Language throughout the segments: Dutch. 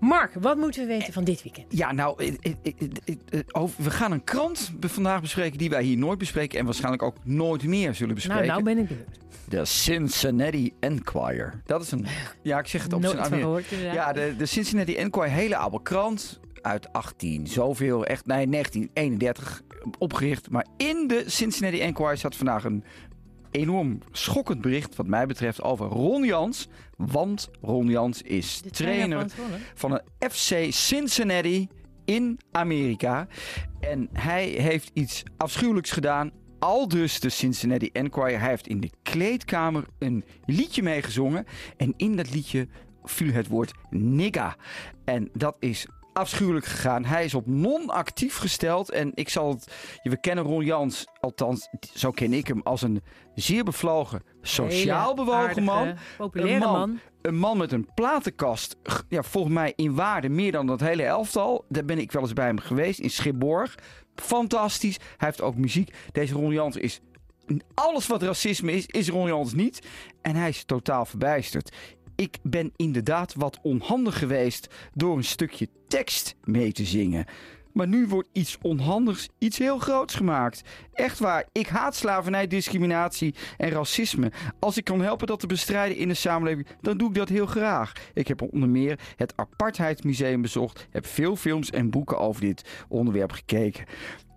Mark, wat moeten we weten van dit weekend? Ja, nou, eh, eh, eh, over- we gaan een krant vandaag bespreken die wij hier nooit bespreken en waarschijnlijk ook nooit meer zullen Nou, bespreken. nou ben ik benieuwd. De Cincinnati Enquirer. Dat is een, ja, ik zeg het op Nooit zijn van Amer- gehoord, inderdaad. Ja, de, de Cincinnati Enquirer, hele oude krant uit 18 zoveel, echt, nee, 1931 opgericht. Maar in de Cincinnati Enquirer zat vandaag een enorm schokkend bericht wat mij betreft over Ron Jans. Want Ron Jans is De trainer van een FC Cincinnati in Amerika. En hij heeft iets afschuwelijks gedaan. Aldus de Cincinnati Enquirer. Hij heeft in de kleedkamer een liedje meegezongen. En in dat liedje viel het woord nigga. En dat is afschuwelijk gegaan. Hij is op non-actief gesteld. En ik zal het... We kennen Ron Jans, althans zo ken ik hem, als een zeer bevlogen, sociaal bewogen aardige, man. Populaire Een man. man. Een man met een platenkast, ja, volgens mij in waarde meer dan dat hele elftal. Daar ben ik wel eens bij hem geweest, in Schipborg. Fantastisch. Hij heeft ook muziek. Deze Ron Jans is... Alles wat racisme is, is Ron Jans niet. En hij is totaal verbijsterd. Ik ben inderdaad wat onhandig geweest door een stukje tekst mee te zingen. Maar nu wordt iets onhandigs, iets heel groots gemaakt. Echt waar, ik haat slavernij, discriminatie en racisme. Als ik kan helpen dat te bestrijden in de samenleving, dan doe ik dat heel graag. Ik heb onder meer het Apartheidsmuseum bezocht, heb veel films en boeken over dit onderwerp gekeken.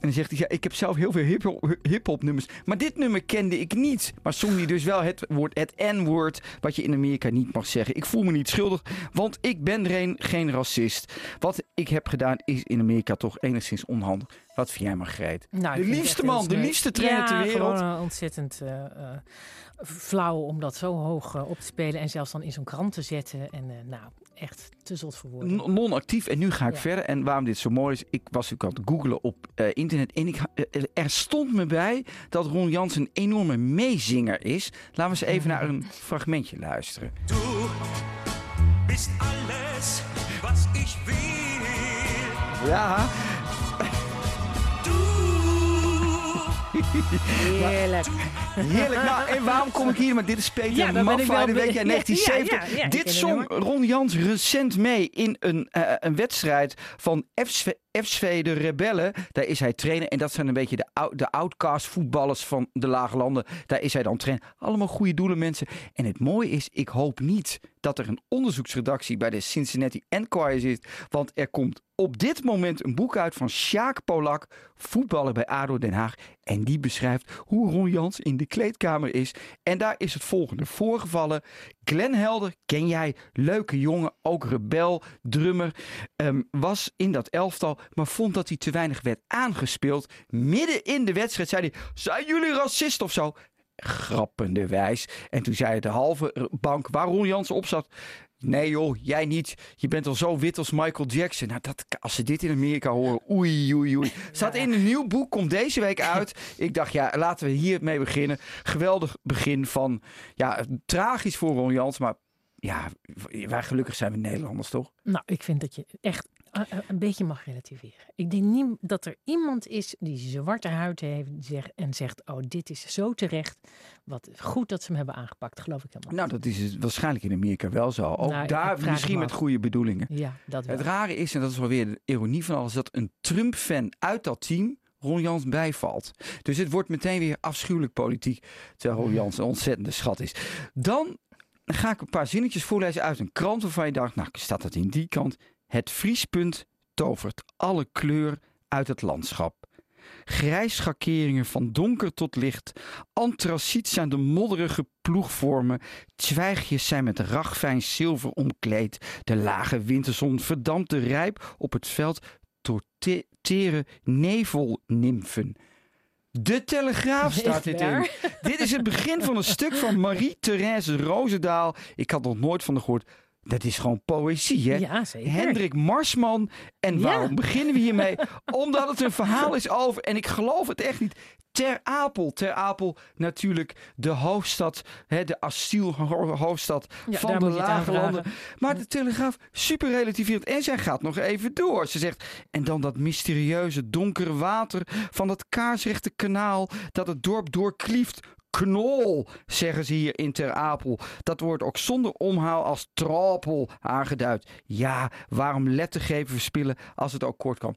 En dan zegt hij, ja, ik heb zelf heel veel hip-hop nummers. Maar dit nummer kende ik niet. Maar zong hij dus wel het woord, het N-woord, wat je in Amerika niet mag zeggen. Ik voel me niet schuldig, want ik ben geen racist. Wat ik heb gedaan is in Amerika toch enigszins onhandig. Wat vind jij, Margreet? Nou, ik de liefste man, de liefste trainer ja, ter wereld. gewoon eh, ontzettend eh, eh, flauw om dat zo hoog eh, op te spelen. En zelfs dan in zo'n krant te zetten. En eh, nou, echt te zot voor woorden. Non-actief. En nu ga ik Ja. verder. En waarom dit zo mooi is, ik was natuurlijk aan het googlen op eh, internet. En ik, er stond me bij dat Ron Jans een enorme meezinger is. Laten we eens even naar een fragmentje luisteren. Du bist alles, was ich will. Ja, Heerlijk. heerlijk. Nou, en waarom kom ik hier? Maar dit is Peter Ja, dan ben ik Maffay, wel dat weet jij, be- 1970. Ja, ja, ja, ik dit zong Ron Jans recent mee in een, eh, een wedstrijd van FSV, de Rebellen. Daar is hij trainer. En dat zijn een beetje de, de outcast voetballers van de Lage Landen. Daar is hij dan trainer. Allemaal goede doelen, mensen. En het mooie is, ik hoop niet dat er een onderzoeksredactie bij de Cincinnati Enquirer zit. Want er komt op dit moment een boek uit van Sjaak Polak, voetballer bij ADO Den Haag. En die beschrijft hoe Ron Jans in de kleedkamer is. En daar is het volgende voorgevallen. Glenn Helder, ken jij, leuke jongen, ook rebel, drummer, ehm, was in dat elftal, maar vond dat hij te weinig werd aangespeeld. Midden in de wedstrijd zei hij, zijn jullie racist of zo? Grappende wijs. En toen zei de halve bank waar Ron Jans op zat, Nee joh, jij niet. Je bent al zo wit als Michael Jackson. Nou, dat, als ze dit in Amerika horen, oei, oei, oei. Staat in een nieuw boek, komt deze week uit. Ik dacht, ja, laten we hiermee beginnen. Geweldig begin van, ja, tragisch voor Ron Jans. Maar ja, wij gelukkig zijn we Nederlanders, toch? Nou, ik vind dat je echt eh, eh, een beetje mag relativeren. Ik denk niet dat er iemand is die zwarte huid heeft en zegt: Oh, dit is zo terecht. Wat goed dat ze hem hebben aangepakt, geloof ik helemaal. Nou, dat is het waarschijnlijk in Amerika wel zo. Ook Nou, daar misschien me met goede bedoelingen. Ja, dat wel. Het rare is, en dat is wel weer de ironie van alles, dat een Trump-fan uit dat team Ron Jans bijvalt. Dus het wordt meteen weer afschuwelijk politiek, terwijl Ron Jans een ontzettende schat is. Dan ga ik een paar zinnetjes voorlezen uit een krant waarvan je dacht, nou staat dat in die kant. Het vriespunt tovert alle kleur uit het landschap. Grijsschakeringen van donker tot licht. Antraciet zijn de modderige ploegvormen. Twijgjes zijn met ragfijn zilver omkleed. De lage winterzon verdampt de rijp op het veld door te- tere nevelnimfen. De Telegraaf staat dit in. Dit is het begin van een stuk van Marie-Thérèse Roosendaal. Ik had nog nooit van haar gehoord. Dat is gewoon poëzie, hè? Ja, zeker. Hendrik Marsman. En Ja. waarom beginnen we hiermee? Omdat het een verhaal is over, en ik geloof het echt niet, Ter Apel. Ter Apel natuurlijk de hoofdstad, hè, de asielhoofdstad Ja, van de lage landen. Maar de Telegraaf super relativerend. En zij gaat nog even door. Ze zegt, en dan dat mysterieuze donkere water van dat kaarsrechte kanaal dat het dorp doorklieft. Knol, zeggen ze hier in Ter Apel. Dat wordt ook zonder omhaal als trapel aangeduid. Ja, waarom lettergrepen verspillen als het ook kort kan?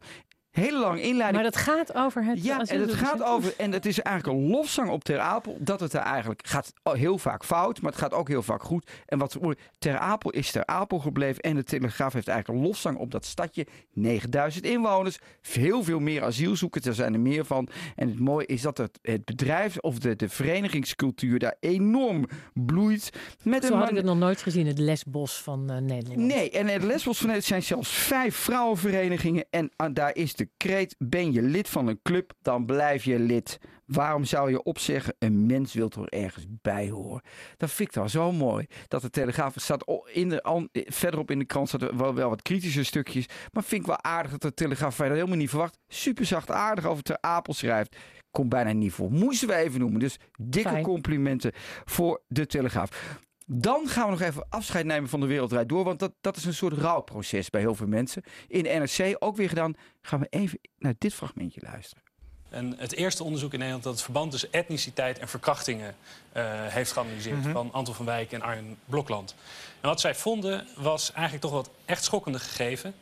Hele lange inleiding. Maar dat gaat over het Ja, en het gaat over, en het is eigenlijk een lofzang op Ter Apel, dat het er eigenlijk gaat heel vaak fout, maar het gaat ook heel vaak goed. En wat Ter Apel is Ter Apel gebleven en de Telegraaf heeft eigenlijk een lofzang op dat stadje. 9000 inwoners, heel veel meer asielzoekers, er zijn er meer van. En het mooie is dat het, het bedrijf of de, de verenigingscultuur daar enorm bloeit. Met Zo een had ik het nog nooit gezien, het lesbos van eh, Nederland. Nee, en in Lesbos van Nederland zijn zelfs vijf vrouwenverenigingen. En ah, daar is de kreet, ben je lid van een club, dan blijf je lid. Waarom zou je opzeggen? Een mens wil toch ergens bij horen. Dat vind ik dan zo mooi. Dat de Telegraaf staat in de, an- verderop in de krant staat wel, wel wat kritische stukjes. Maar vind ik wel aardig dat de Telegraaf dat helemaal niet verwacht. Super zacht aardig over Ter Apel schrijft. Komt bijna niet voor. Moesten we even noemen. Dus dikke Fijn. complimenten voor de Telegraaf. Dan gaan we nog even afscheid nemen van de Wereldrijd Door. Want dat, dat is een soort rouwproces bij heel veel mensen. In de NRC ook weer gedaan. Gaan we even naar dit fragmentje luisteren. En het eerste onderzoek in Nederland dat het verband tussen etniciteit en verkrachtingen eh, heeft geanalyseerd. Van Anton van Wijk en Arjen Blokland. En wat zij vonden was eigenlijk toch wat echt schokkende gegeven.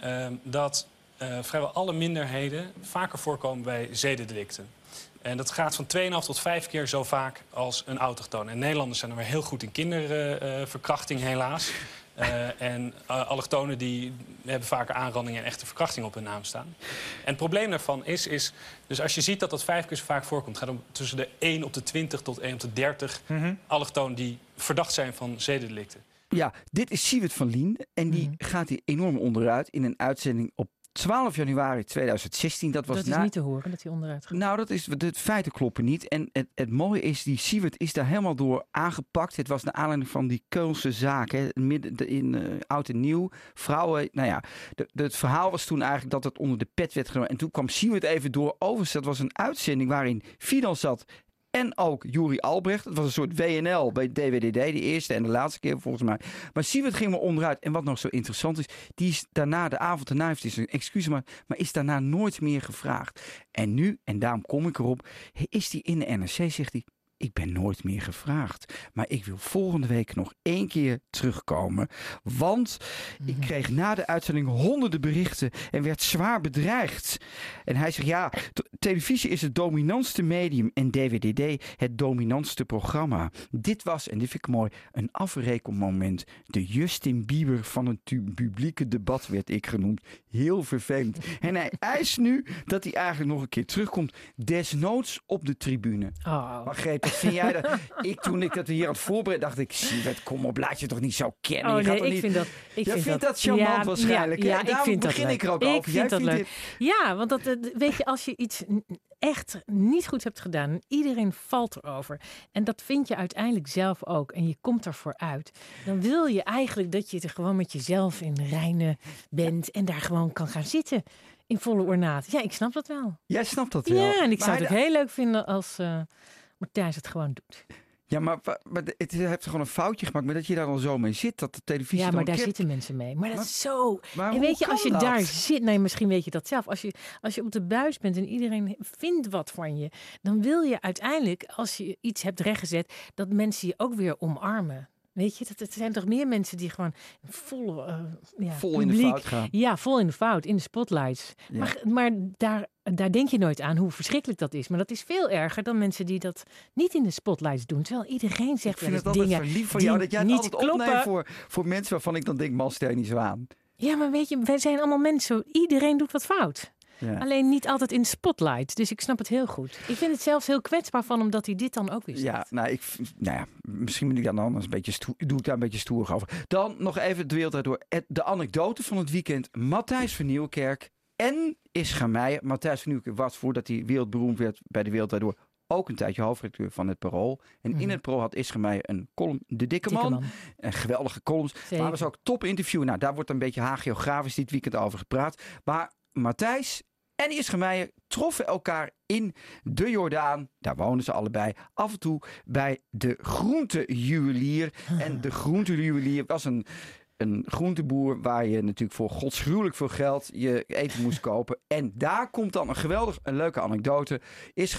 eh, dat eh, vrijwel alle minderheden vaker voorkomen bij zedendelicten. En dat gaat van 2,5 tot 5 keer zo vaak als een autochtoon. En Nederlanders zijn er maar heel goed in kinderverkrachting, helaas. Eh, en eh, allochtonen die hebben vaker aanrandingen en echte verkrachting op hun naam staan. En het probleem daarvan is, is dus als je ziet dat dat vijf keer zo vaak voorkomt... gaat het om tussen de 1 op de 20 tot 1 op de 30 allochtonen die verdacht zijn van zedendelicten. Ja, dit is Siewert van Lien. En die gaat hier enorm onderuit in een uitzending op 12 januari 2016. Dat was dat is na... niet te horen dat hij onderuit gaat. Nou, dat is, de feiten kloppen niet. En het, het mooie is, die Siewert is daar helemaal door aangepakt. Het was naar aanleiding van die Keulse zaak. Hè, midden de- in eh, oud en nieuw. Vrouwen, nou ja. De, de- het verhaal was toen eigenlijk dat het onder de pet werd genomen. En toen kwam Siewert even door. Overigens, dat was een uitzending waarin Fidan zat. En ook Juri Albrecht. Het was een soort WNL bij DWDD. De eerste en de laatste keer volgens mij. Maar Siewert ging maar onderuit. En wat nog zo interessant is. Die is daarna, de avond daarna heeft hij zijn excuus maar, maar is daarna nooit meer gevraagd. En nu, en daarom kom ik erop, is hij in de NRC, zegt hij. Ik ben nooit meer gevraagd. Maar ik wil volgende week nog één keer terugkomen. Want ik kreeg na de uitzending honderden berichten en werd zwaar bedreigd. En hij zegt: Ja, televisie is het dominantste medium en DWDD het dominantste programma. Dit was, en dit vind ik mooi, een afrekenmoment. De Justin Bieber van het publieke debat werd ik genoemd. Heel vervelend. En hij eist nu dat hij eigenlijk nog een keer terugkomt. Desnoods op de tribune. Oh. Wat vind jij dat? Ik, toen ik dat hier aan het voorbereiden, dacht ik, Siewert, kom op, laat je toch niet zo kennen. Oh Je nee, ik niet... vind dat. Ik Jij vind vindt dat charmant ja, waarschijnlijk? Ja, ja ik vind dat begin leuk. ik er ook ik over. Vind Jij dat vindt leuk. Ja, want dat, weet je, als je iets echt niet goed hebt gedaan, en iedereen valt erover. En dat vind je uiteindelijk zelf ook. En je komt ervoor uit. Dan wil je eigenlijk dat je er gewoon met jezelf in reine bent. En daar gewoon kan gaan zitten. In volle ornaat. Ja, ik snap dat wel. Jij snapt dat wel. Ja, en ik Maar zou het ook heel leuk vinden als eh Matthijs het gewoon doet. Ja, maar, maar het heeft gewoon een foutje gemaakt. Maar dat je daar dan zo mee zit, dat de televisie Ja, maar daar zitten mensen mee. Maar dat Maar- is zo. En weet je, als je dat? daar zit, nee, misschien weet je dat zelf. Als je, als je op de buis bent en iedereen vindt wat van je, dan wil je uiteindelijk, als je iets hebt rechtgezet, dat mensen je ook weer omarmen. Weet je, dat, het zijn toch meer mensen die gewoon vol, eh, ja, Vol in de publiek- fout gaan. Ja, vol in de fout, in de spotlights. Ja. Maar, maar daar, daar denk je nooit aan hoe verschrikkelijk dat is. Maar dat is veel erger dan mensen die dat niet in de spotlights doen. Terwijl iedereen Ik zegt vind wel het altijd van die jou dat jij het niet altijd kloppen. opneemt voor, voor mensen waarvan ik dan denk, man, stel je niet zo aan. Ja, maar weet je, wij zijn allemaal mensen. Iedereen doet wat fout. Ja. Alleen niet altijd in spotlight. Dus ik snap het heel goed. Ik vind het zelfs heel kwetsbaar van hem dat hij dit dan ook weer zegt. Ja, nou, ik, nou ja, misschien moet ik dan anders een beetje stoer, doe ik daar een beetje stoer over. Dan nog even de wereld door. De anekdote van het weekend. Matthijs van Nieuwkerk en Ischa Meijer. Matthijs van Nieuwkerk was voordat hij wereldberoemd werd bij de wereld door ook een tijdje hoofdredacteur van het Parool. En in Mhm. het Parool had Meijer een column, De Dikke, Dikke man. man. Een geweldige columns. Zeker. Maar was ook top interview. Nou, daar wordt een beetje hagiografisch dit weekend over gepraat. Maar Matthijs en Ischa Meijer troffen elkaar in de Jordaan. Daar wonen ze allebei. Af en toe bij de groentejuwelier. En de groentejuwelier was een, een groenteboer waar je natuurlijk voor godsgruwelijk veel geld je eten moest kopen. En daar komt dan een geweldig, een leuke anekdote.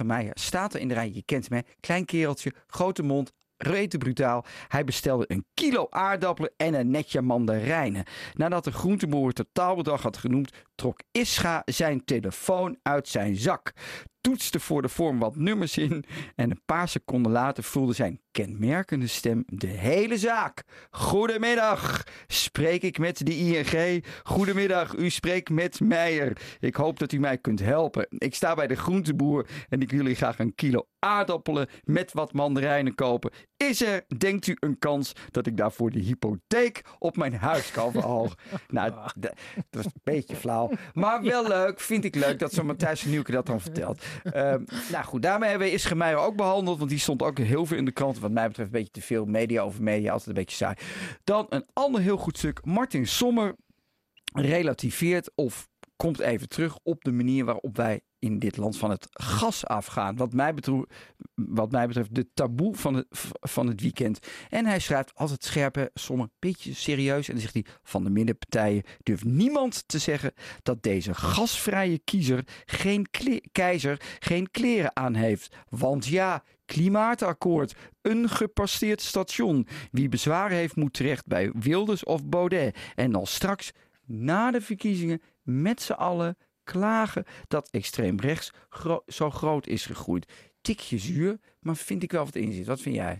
Meijer staat er in de rij. Je kent hem, hè? Klein kereltje, grote mond, rete brutaal. Hij bestelde een kilo aardappelen en een netje mandarijnen. Nadat de groenteboer het totaalbedrag had genoemd, trok Ischa zijn telefoon uit zijn zak. Toetste voor de vorm wat nummers in en een paar seconden later voelde zijn kenmerkende stem de hele zaak. Goedemiddag, spreek ik met de ING? Goedemiddag, u spreekt met Meijer. Ik hoop dat u mij kunt helpen. Ik sta bij de groenteboer en ik wil jullie graag een kilo aardappelen met wat mandarijnen kopen. Is er, denkt u, een kans dat ik daarvoor de hypotheek op mijn huis kan verhogen? nou, dat was een beetje flauw. Maar wel leuk. Vind ik leuk dat zo Matthijs van Nieuwke dat dan vertelt. Ehm, nou goed, daarmee hebben we Ischa Meijer ook behandeld. Want die stond ook heel veel in de krant. Wat mij betreft een beetje te veel media over media. Altijd een beetje saai. Dan een ander heel goed stuk. Martin Sommer relativeert of komt even terug op de manier waarop wij in dit land van het gas afgaan. Wat mij betreft, wat mij betreft de taboe van het, van het weekend. En hij schrijft altijd scherpe, sommige beetje serieus. En dan zegt hij, van de middenpartijen durft niemand te zeggen dat deze gasvrije kiezer geen keizer geen kleren aan heeft. Want ja, klimaatakkoord, een gepasseerd station. Wie bezwaren heeft moet terecht bij Wilders of Baudet. En dan straks, na de verkiezingen, met z'n allen klagen dat extreem rechts gro- zo groot is gegroeid. Tikje zuur, maar vind ik wel wat in zit. Wat vind jij?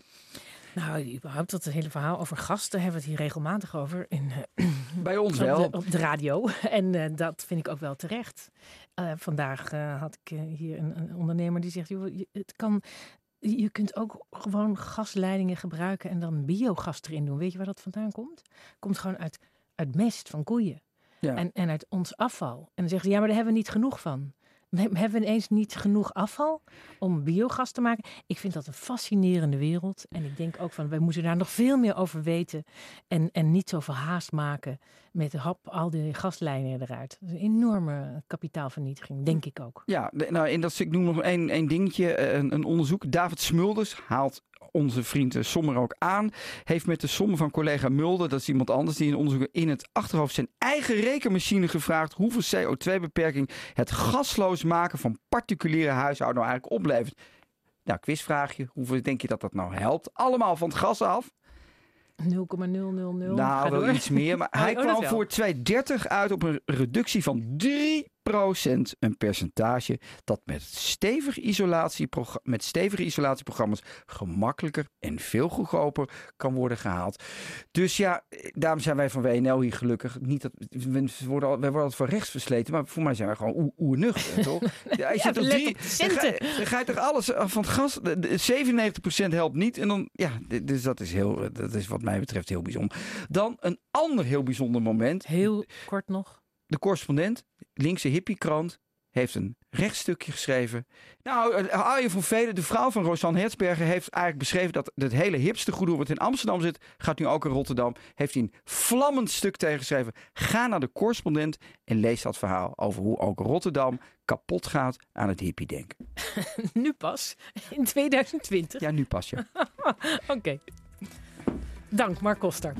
Nou, überhaupt dat hele verhaal over gasten hebben we het hier regelmatig over in, eh, Bij ons op, wel. de, op de radio. En eh, dat vind ik ook wel terecht. Eh, vandaag had ik hier een, een ondernemer die zegt: joh, het kan. Je kunt ook gewoon gasleidingen gebruiken en dan biogas erin doen. Weet je waar dat vandaan komt? Komt gewoon uit, uit mest van koeien. Ja. En, en uit ons afval. En dan zeggen ze, ja, maar daar hebben we niet genoeg van. We hebben we ineens niet genoeg afval om biogas te maken. Ik vind dat een fascinerende wereld. En ik denk ook van, wij moeten daar nog veel meer over weten. En, en niet zoveel haast maken met hap, al die gaslijnen eruit. Dat is een enorme kapitaalvernietiging, denk ik ook. Ja, nou in dat stuk noem nog één, één dingetje. eh, Een, een onderzoek. David Smulders haalt onze vriend eh, Sommer ook aan. Heeft met de som van collega Mulder, dat is iemand anders die een onderzoek in het achterhoofd zijn eigen rekenmachine gevraagd hoeveel CO2-beperking het gasloos maken van particuliere huishouden nou eigenlijk oplevert. Nou, quizvraagje. Hoeveel denk je dat dat nou helpt? Allemaal van het gas af? 0,000. Ga Nou, wel iets meer. Maar Oh, hij oh, kwam voor 2030 uit op een reductie van 3 Een percentage dat met stevige, isolatieprogra- met stevige isolatieprogramma's gemakkelijker en veel goedkoper kan worden gehaald. Dus ja, daarom zijn wij van WNL hier gelukkig. Niet dat, we worden, al- wij worden altijd voor rechts versleten, maar voor mij zijn wij gewoon oe- oernuchter, toch? Ja, je zit op drie, op de dan centen. ga, dan ga je toch alles van het gas. de- de 97% helpt niet. En dan, ja, dus dat is, heel, dat is wat mij betreft heel bijzonder. Dan een ander heel bijzonder moment. Heel kort nog. De correspondent, linkse hippiekrant, heeft een rechtstukje geschreven. Nou, eh, Arjen van Velen, de vrouw van Rosanne Hertzberger, heeft eigenlijk beschreven dat het hele hipste goede wat in Amsterdam zit, gaat nu ook in Rotterdam. Heeft hij een vlammend stuk tegengeschreven. Ga naar de correspondent en lees dat verhaal over hoe ook Rotterdam kapot gaat aan het hippie-denken. Nu pas, in 2020. Ja, nu pas je. Oké. Dank, Mark Koster.